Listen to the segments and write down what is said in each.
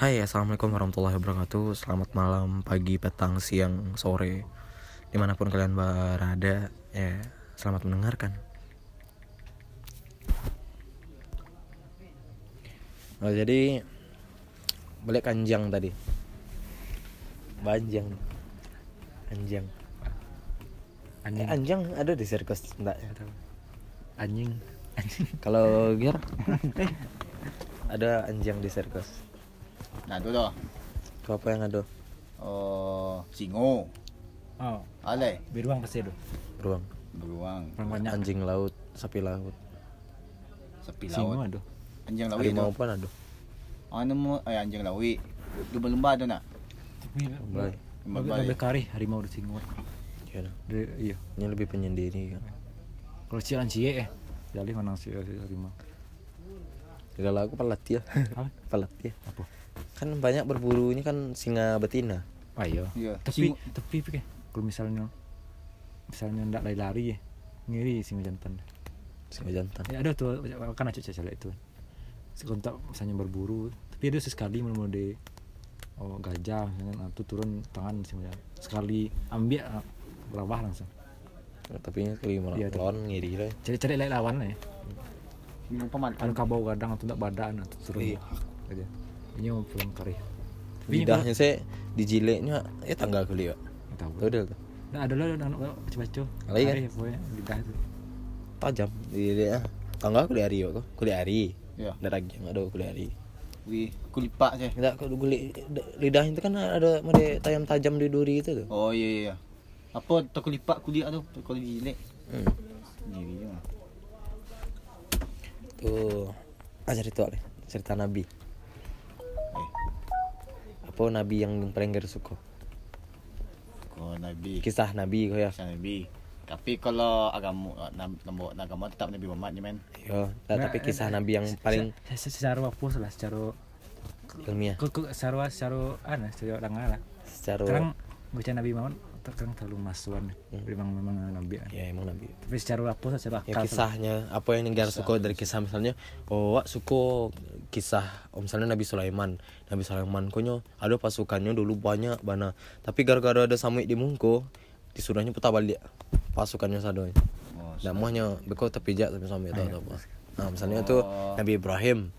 Hai assalamualaikum warahmatullahi wabarakatuh. Selamat malam, pagi, petang, siang, sore. Di mana pun kalian berada Ya selamat mendengarkan. Oh jadi Balik anjang tadi. Banjang. Anjang. Anjing. Eh, Anjang ada di sirkus enggak anjing anjing. Kalau Gier Ada anjang di sirkus Nah, tu dah. Kau apa yang ada? Oh, singo. oh Ale, beruang pasti itu Beruang beruang, banyak Anjing laut, sapi laut sapi singo laut. ada Anjing laut Harimau tu. pun ada Ano mo ay anjing lawi. Lumba-lumba ada nak. tapi Baik lebih lebih kari harimau di singo Ya, nah. Dia- iya Ini lebih penyendiri kan kalau si anjing eh jadi mana si harimau Tidak laku pelatih ya. Apa? Pelatih apa? Kan banyak berburu ini kan singa betina. Ah iya. Ya, tapi singo. tapi pikir kalau misalnya misalnya ndak lari-lari ya. Ngiri singo jantan. Singa jantan. Ya ada tuh kan acu caca itu. Sekontak misalnya berburu tapi ada sesekali mau de oh gajah misalnya nah, tuh turun tangan jantan. Sekali ambil ah, berawah langsung. Tapi ini sekali malah lawan ngiri lah. Cari-cari lawan lah ya. Anu kabau kadang atau enggak badan atau turun Iya. aja. Ini mau pulang kari. Lidahnya saya dijileknya Ya tangga kali ya tahu Tahu deh tuh nah ada lah anu baca-baca. Lagi kan? Lidah itu. Tajam dia Tangga kulit hari kok. Kulit hari Ya, lagi yang ada kulit hari wi kulipak je. Enggak kalau kulit lidahnya itu kan ada ada tajam tajam di duri itu tuh. Oh, iya iya. Apa tak kulipak kulit tu kalau dijilek. hmm. Sendiri je. Lah. Tuh ah, cerita deh cerita Nabi Eh, apa Nabi yang paling gak suka kau Nabi. kisah Nabi kau ya Kisah Nabi. Tapi kalau agama agama agama tetap Nabi Muhammad je men. Yo, nah, tapi kisah Nabi yang paling Se- se- secara apa lah secara ilmiah secara secara ana secara orang lah secara sekarang baca Nabi Muhammad terkadang terlalu masuan Hmm. memang memang Nabi ya. Emang Nabi. Tapi secara apa secara ya kisahnya apa yang negara suka dari kisah misalnya oh wak suka kisah oh, misalnya Nabi Sulaiman. Nabi Sulaiman konyo ada pasukannya dulu banyak bana. Tapi gara-gara ada samik di mungko disuruhnya putar balik pasukannya sado Oh, dan muahnya beko terpijak tapi sampai tahu Ayo. apa. Nah misalnya tuh Oh. Nabi Ibrahim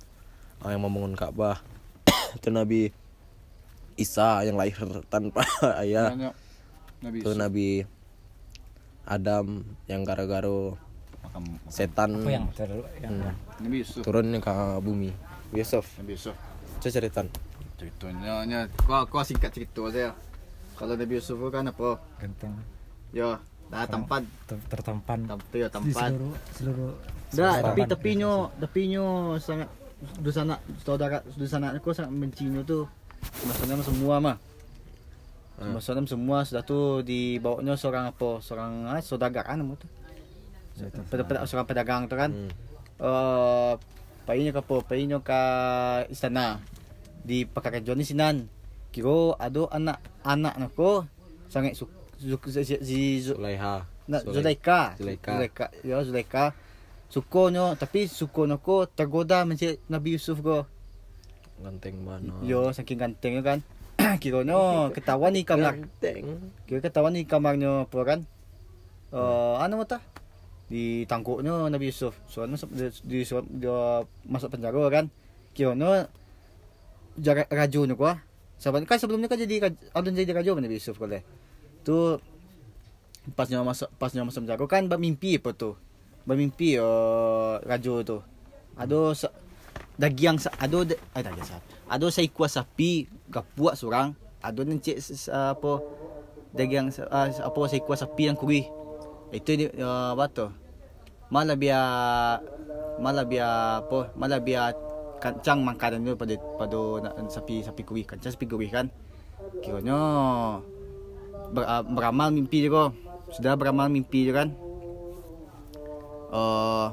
ah, yang membangun Ka'bah itu Nabi Isa yang lahir tanpa ayah. Banyak Nabi itu. Nabi Adam yang gara-gara Makam- setan apa yang yang Hmm. Nabi Yusuf. turun ke bumi Yusuf Nabi Yusuf. Coba ceritaan Ceritanya nya kau kau singkat cerita saya. Kalau Nabi Yusuf kan apa? ganteng Ya, dah tampan ter- tertampan tampan ya di tampan. seluruh seluruh Dah, tapi tapi nyo sangat dusana saudara dusana aku sangat benci nyo tu. Maksudnya semua mah. Hmm. Maksudnya semua sudah tu dibawanya seorang apa? Seorang ah, saudagar kan nama tu. Pada seorang pedagang tu kan. hmm. Painya ke apa? Painya ke istana. Di pekerjaan ni sinan. Kira ada anak-anak nako sangat su, su, si, si, si, Sulaiha Nak Zulaika. Zulaika. Zulaika. Ya Zulaika. Sukonyo tapi sukonyo ko tergoda macam Nabi Yusuf ko. ganteng mana Yo saking gantengnya kan. Kiranya ketahuan ni kamar. Kira ketahuan ni kamarnya apa kan? Uh, ano mo ta? Di tangkuknya Nabi Yusuf. So ano di, di, dia masuk penjara kan. Kiranya jarak rajo ni ko. Sebab kan sebelumnya kan jadi ada jadi rajo kan Nabi Yusuf ko leh. Tu pas dia masuk pas dia masuk penjara kan bermimpi apa tu. Bermimpi uh, rajo tu. Ada dagiang sa ada da- ay dagiang sa ada sa ikwa sapi gapuak surang ada nencik apa dagiang sa- ah, apa sa ikwa sapi yang kuri itu ni uh, apa tu? Malah biar malah biar apa malah biar kancang makanan tu pada pada sapi sapi kuri kancang sapi kuri kan? Kiranya ber, uh, beramal mimpi ko sudah beramal mimpi dia kan? Uh,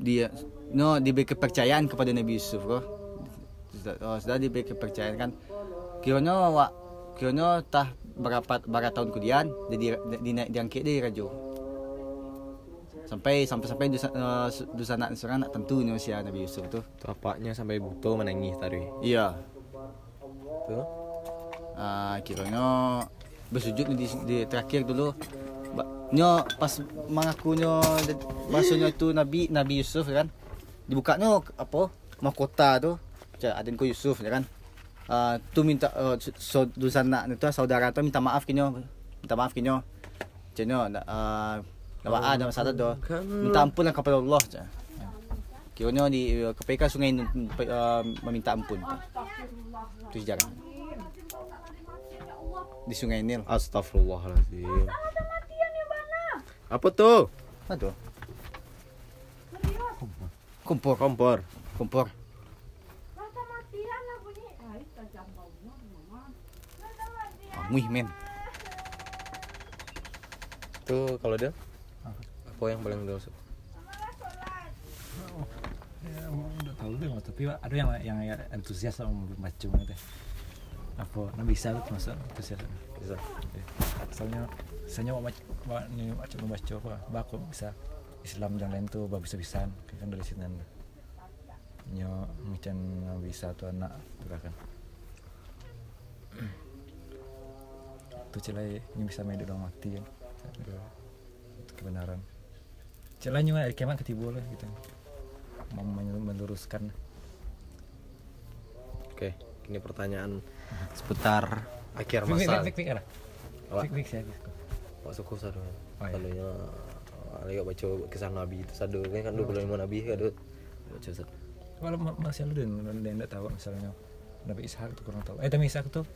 dia no diberi kepercayaan kepada Nabi Yusuf ko. Sudah, oh, sudah diberi kepercayaan kan. Kiranya wa kiranya tah berapa berapa tahun kemudian jadi di, di, diangkat dia raja. Sampai sampai sampai dusa, uh, dusa nak seorang nak tentu ni usia Nabi Yusuf tu. Itu apanya sampai butuh menangis tadi Iya. tuh Ah, kiranya bersujud di, di terakhir dulu. Nyo pas mengakunya bahasanya itu Nabi Nabi Yusuf kan. Dibukanya apa? Mahkota tu. Macam aden ko Yusuf ya kan. Ah, tu minta uh, so, dusana itu saudara tu minta maaf kinyo. Minta maaf kinyo. Macam uh, ada masalah tu. Minta ampun lah kepada Allah. Macam. Kiranya di KPK Sungai uh, meminta ampun. Itu sejarah. Di Sungai Nil. Astagfirullahaladzim Apa tuh? Apa tu? Kompor, Kompor kompor. Ah, muih men. Tuh kalau dia Apa yang paling dia suka? ya, udah tahu deh Mas. tapi ada yang yang antusias sama baca teh apa nah bisa tuh termasuk antusias Bisa soalnya soalnya mau baca mau macam apa baku bisa Islam yang lain tuh bisa bisan kan dari sini nyo macam bisa tuh anak tuh kan tuh celai ini bisa main dong mati kan itu kebenaran celai nyo dari keman ketibu lah gitu mau meluruskan Oke Ini pertanyaan Seputar Akhir Fik, fik, masa fik, fik, fik, Apa? fik, fik, saya, fik. Pak suku sadu Oh, Sadunya Lagi baca kisah Nabi itu Sadu kan kan 25 Nabi kan Baca satu kalau ma- masih ada dan dan tidak tahu misalnya Nabi Ishak itu kurang tahu. Eh tapi Ishak tuh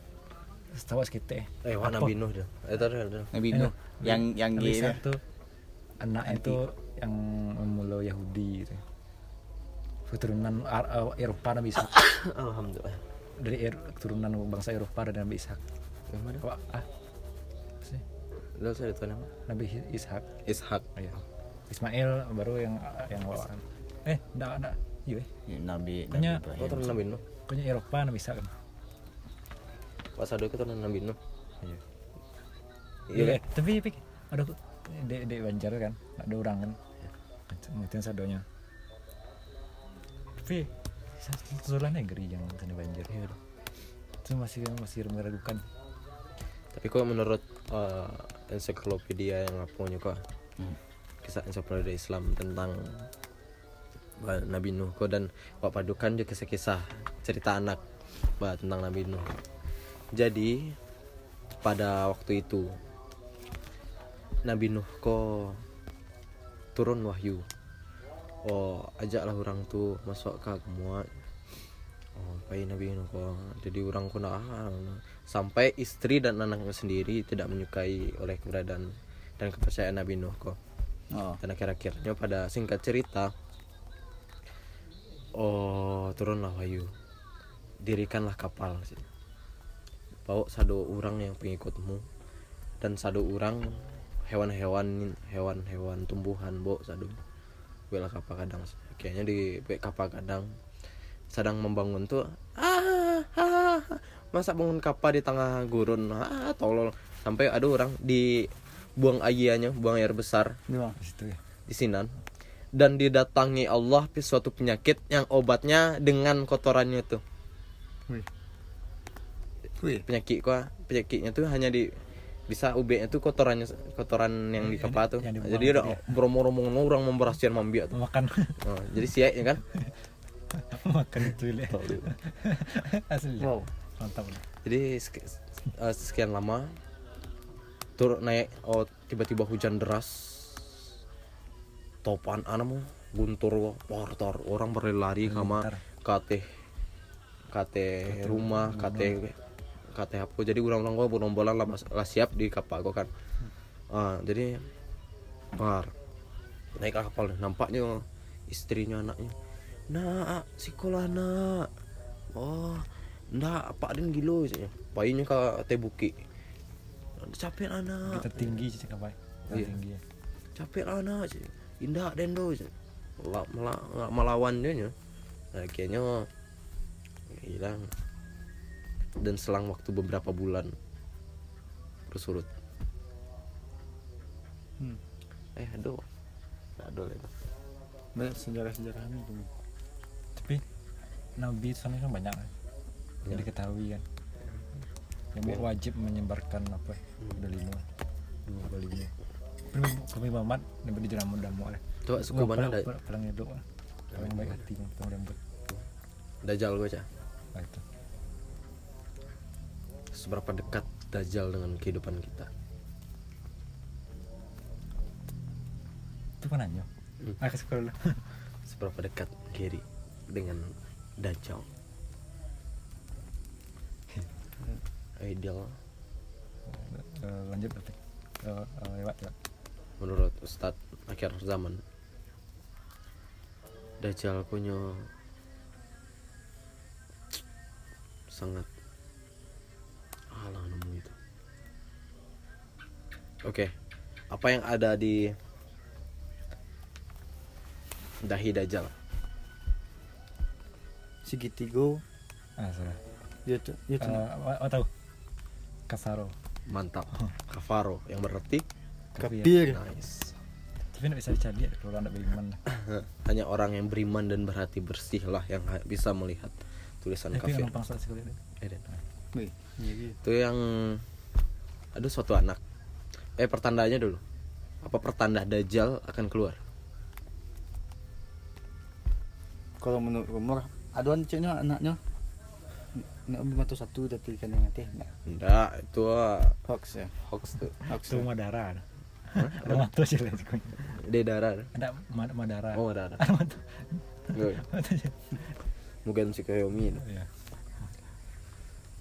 setahu kita Eh. Wah Apa? Nabi Nuh dah Eh tadi ada Nabi Eh, Nuh. Yang yang Nabi. Ishak tuh anaknya itu yang memulai Yahudi gitu keturunan eh, Eropa Nabi Ishak. Alhamdulillah. Dari Er- keturunan bangsa Eropa dari Nabi Ishak. Yang mana? Wah, ah. Sih Lalu saya itu nama Nabi Ishak Ishak oh, iya. Ismail baru yang yang bawaan eh enggak enggak iya eh. Ya, Nabi Kayaknya- Nabi Oh Ibrahim. turun Nabi Nuh pokoknya Eropa Nabi Ishak kan Pak Sadu itu Nabi Nuh iya Iya Iya, tapi pik ada di di Banjar kan, ada orang kan. Mungkin sadonya. Tapi susulan negeri yang kan di Banjar. Iya. Itu masih masih meragukan. Tapi kok menurut eh, ensiklopedia yang aku punya kok Hmm. kisah ensiklopedia Islam tentang Nabi Nuh kok dan Pak padukan juga kisah-kisah cerita anak bah, tentang Nabi Nuh. Jadi pada waktu itu Nabi Nuh kok turun wahyu. Oh, ajaklah orang tuh masuk ke semua Pai Nabi Nuh kok. Jadi orang kok nah, sampai istri dan anaknya sendiri tidak menyukai oleh keberadaan dan kepercayaan Nabi Nuh kok. Oh. Dan akhir-akhirnya pada singkat cerita Oh turunlah wahyu Dirikanlah kapal Bawa sado orang yang pengikutmu Dan sado orang Hewan-hewan Hewan-hewan tumbuhan Bawa sado Bela kapal kadang Akhirnya di kapal kadang Sedang membangun tuh ah, ah, ah. Masa bangun kapal di tengah gurun ah, Tolol Sampai ada orang di Buang airnya Buang air besar. Di situ ya. di Sinan dan didatangi Allah suatu penyakit yang obatnya dengan kotorannya tuh Wih. Wih. penyakit kok penyakitnya tuh hanya di bisa UB-nya tuh kotorannya kotoran yang di kepala di- tuh yang jadi ada gitu ya. beromong-omong orang memberasian mambiak tuh Makan Oh, jadi siak ya kan makan itu ya. Asli. Wow. Mantap. jadi sek- eh, sekian lama turun naik oh tiba-tiba hujan deras topan anamu guntur portor orang berlari kama Bentar. kate kate rumah kate kate apa jadi orang-orang gua berombolan lah, lah siap di kapal gua kan ah jadi par naiklah kapal nampaknya istrinya anaknya nak sekolah nak oh ndak apa den gilo katanya. bayinya ke tebuki capek anak Kita tinggi sih kapal. Iya. Tinggi. ya. capek anak cik. indah den do cik. Mela- mela- nggak melawan dia nya nah, akhirnya hilang dan selang waktu beberapa bulan bersurut Hmm. eh aduh aduh itu Banyak sejarah-sejarahnya tuh. Nabi itu sana kan banyak kan. Banyak. Diketahui kan. yang wajib menyebarkan apa udah lima dua kali lima kami Muhammad dan di jalan muda mu Coba suku mana ada paling hidup paling baik hati paling lembut Dajjal gue cah. nah itu Seberapa dekat Dajjal dengan kehidupan kita? itu kan nanya Hmm. ah dulu Seberapa dekat Gary dengan Dajjal? Ideal. Eh, lanjut berarti Eh, eh, lewat lewat. Menurut Ustadz akhir zaman. Dajjal punya sangat alah nemu itu. Oke apa yang ada di dahi Dajjal segitigo. Ah salah. Tuh Eh, oh, tahu? Kasaro mantap. Kafaro yang berarti kapir nice. Tapi nggak bisa dicari ya kalau anda beriman. Hanya orang yang beriman dan berhati bersih lah yang bisa melihat tulisan tapi kafir. yang gampang salah sekali Eh, Den. Wih, iya, iya. itu yang aduh suatu anak. Eh pertandanya dulu. Apa pertanda dajjal akan keluar? Kalau menurut rumor aduan ceknya anaknya nak beli motor satu tapi kan yang teh enggak itu ah, hoax ya. Hoax tuh hoax itu ya. Madara ada mantu sih lah dia darah ada Ma- Madara oh ada ada. Enggak. mungkin si Koyomi itu. ya.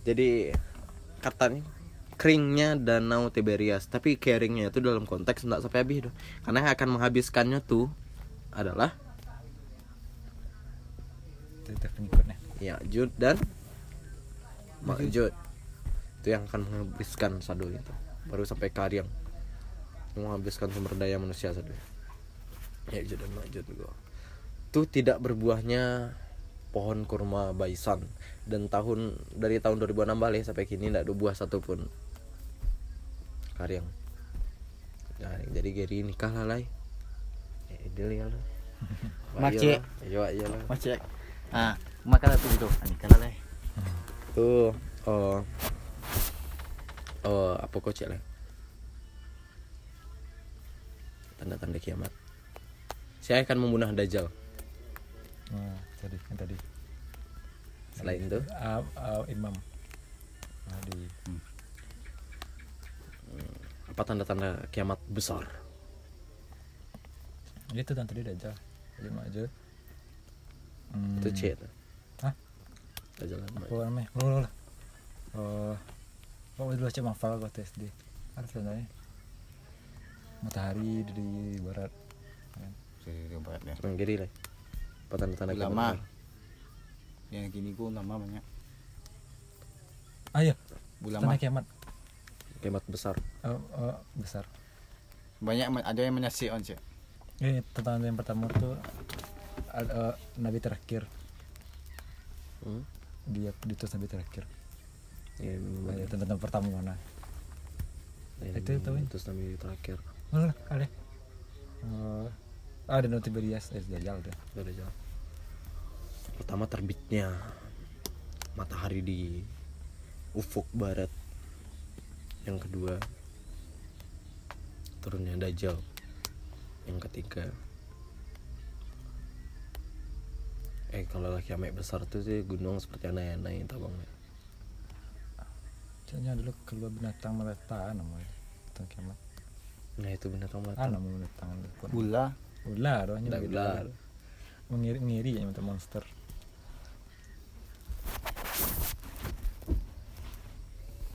Jadi katanya keringnya danau Tiberias. Tapi keringnya itu dalam konteks enggak sampai habis tuh karena yang akan menghabiskannya tuh adalah itu pengikutnya ya. Jud dan Makjud itu yang akan menghabiskan sadu itu. Baru sampai Karyang menghabiskan sumber daya manusia sadu. Ya Jud dan Makjud juga. Itu tidak berbuahnya pohon kurma baisan. Dan tahun dari tahun 2016 ya sampai kini tidak ada buah satupun Karyang nah, jadi Gary nikah lah lai. Ya ideal ya lah. Mace. iya iya lah. Mas cek ah makan itu gitu. Ani kalah lah tuh oh oh apa kok cek lah tanda-tanda kiamat. Saya akan membunuh dajjal. Nah, tadi yang tadi. Selain itu? Ah, ah, imam. Nah, di apa tanda-tanda kiamat besar? Itu kan tadi aja jadi aja hmm, itu C itu. Hah? dajjal dan apa namanya lo lo oh kok dulu cuma hafal kok SD ada sebenarnya. Matahari dari barat. Saya barat ya. Yang kiri lah. Tanda-tanda kiamat Ulama. besar Yang gini gua lama banyak. ah iya Ulama. Tanda kiamat. Kiamat besar. Oh, oh, besar. Banyak ada yang menyaksi on cek. ini tentang yang pertama tuh eh, nabi terakhir. Hmm? dia diutus nabi terakhir. Ya, Ada tentang tentang pertama mana. Itu tahu ya? itu nabi terakhir. Mana ada? Oh ada no Tiberias eh Dajjal tuh Itu dajjal pertama terbitnya matahari di ufuk barat. Yang kedua turunnya dajjal. Yang ketiga eh kalau lagi kiamat besar tuh sih gunung seperti anai-anai tabang Soalnya dulu keluar binatang melata namanya tentang kiamat. Nah itu binatang ah mata namanya binatang Bula ular. Doanya tidak ular. Mengiri ngiri ya monster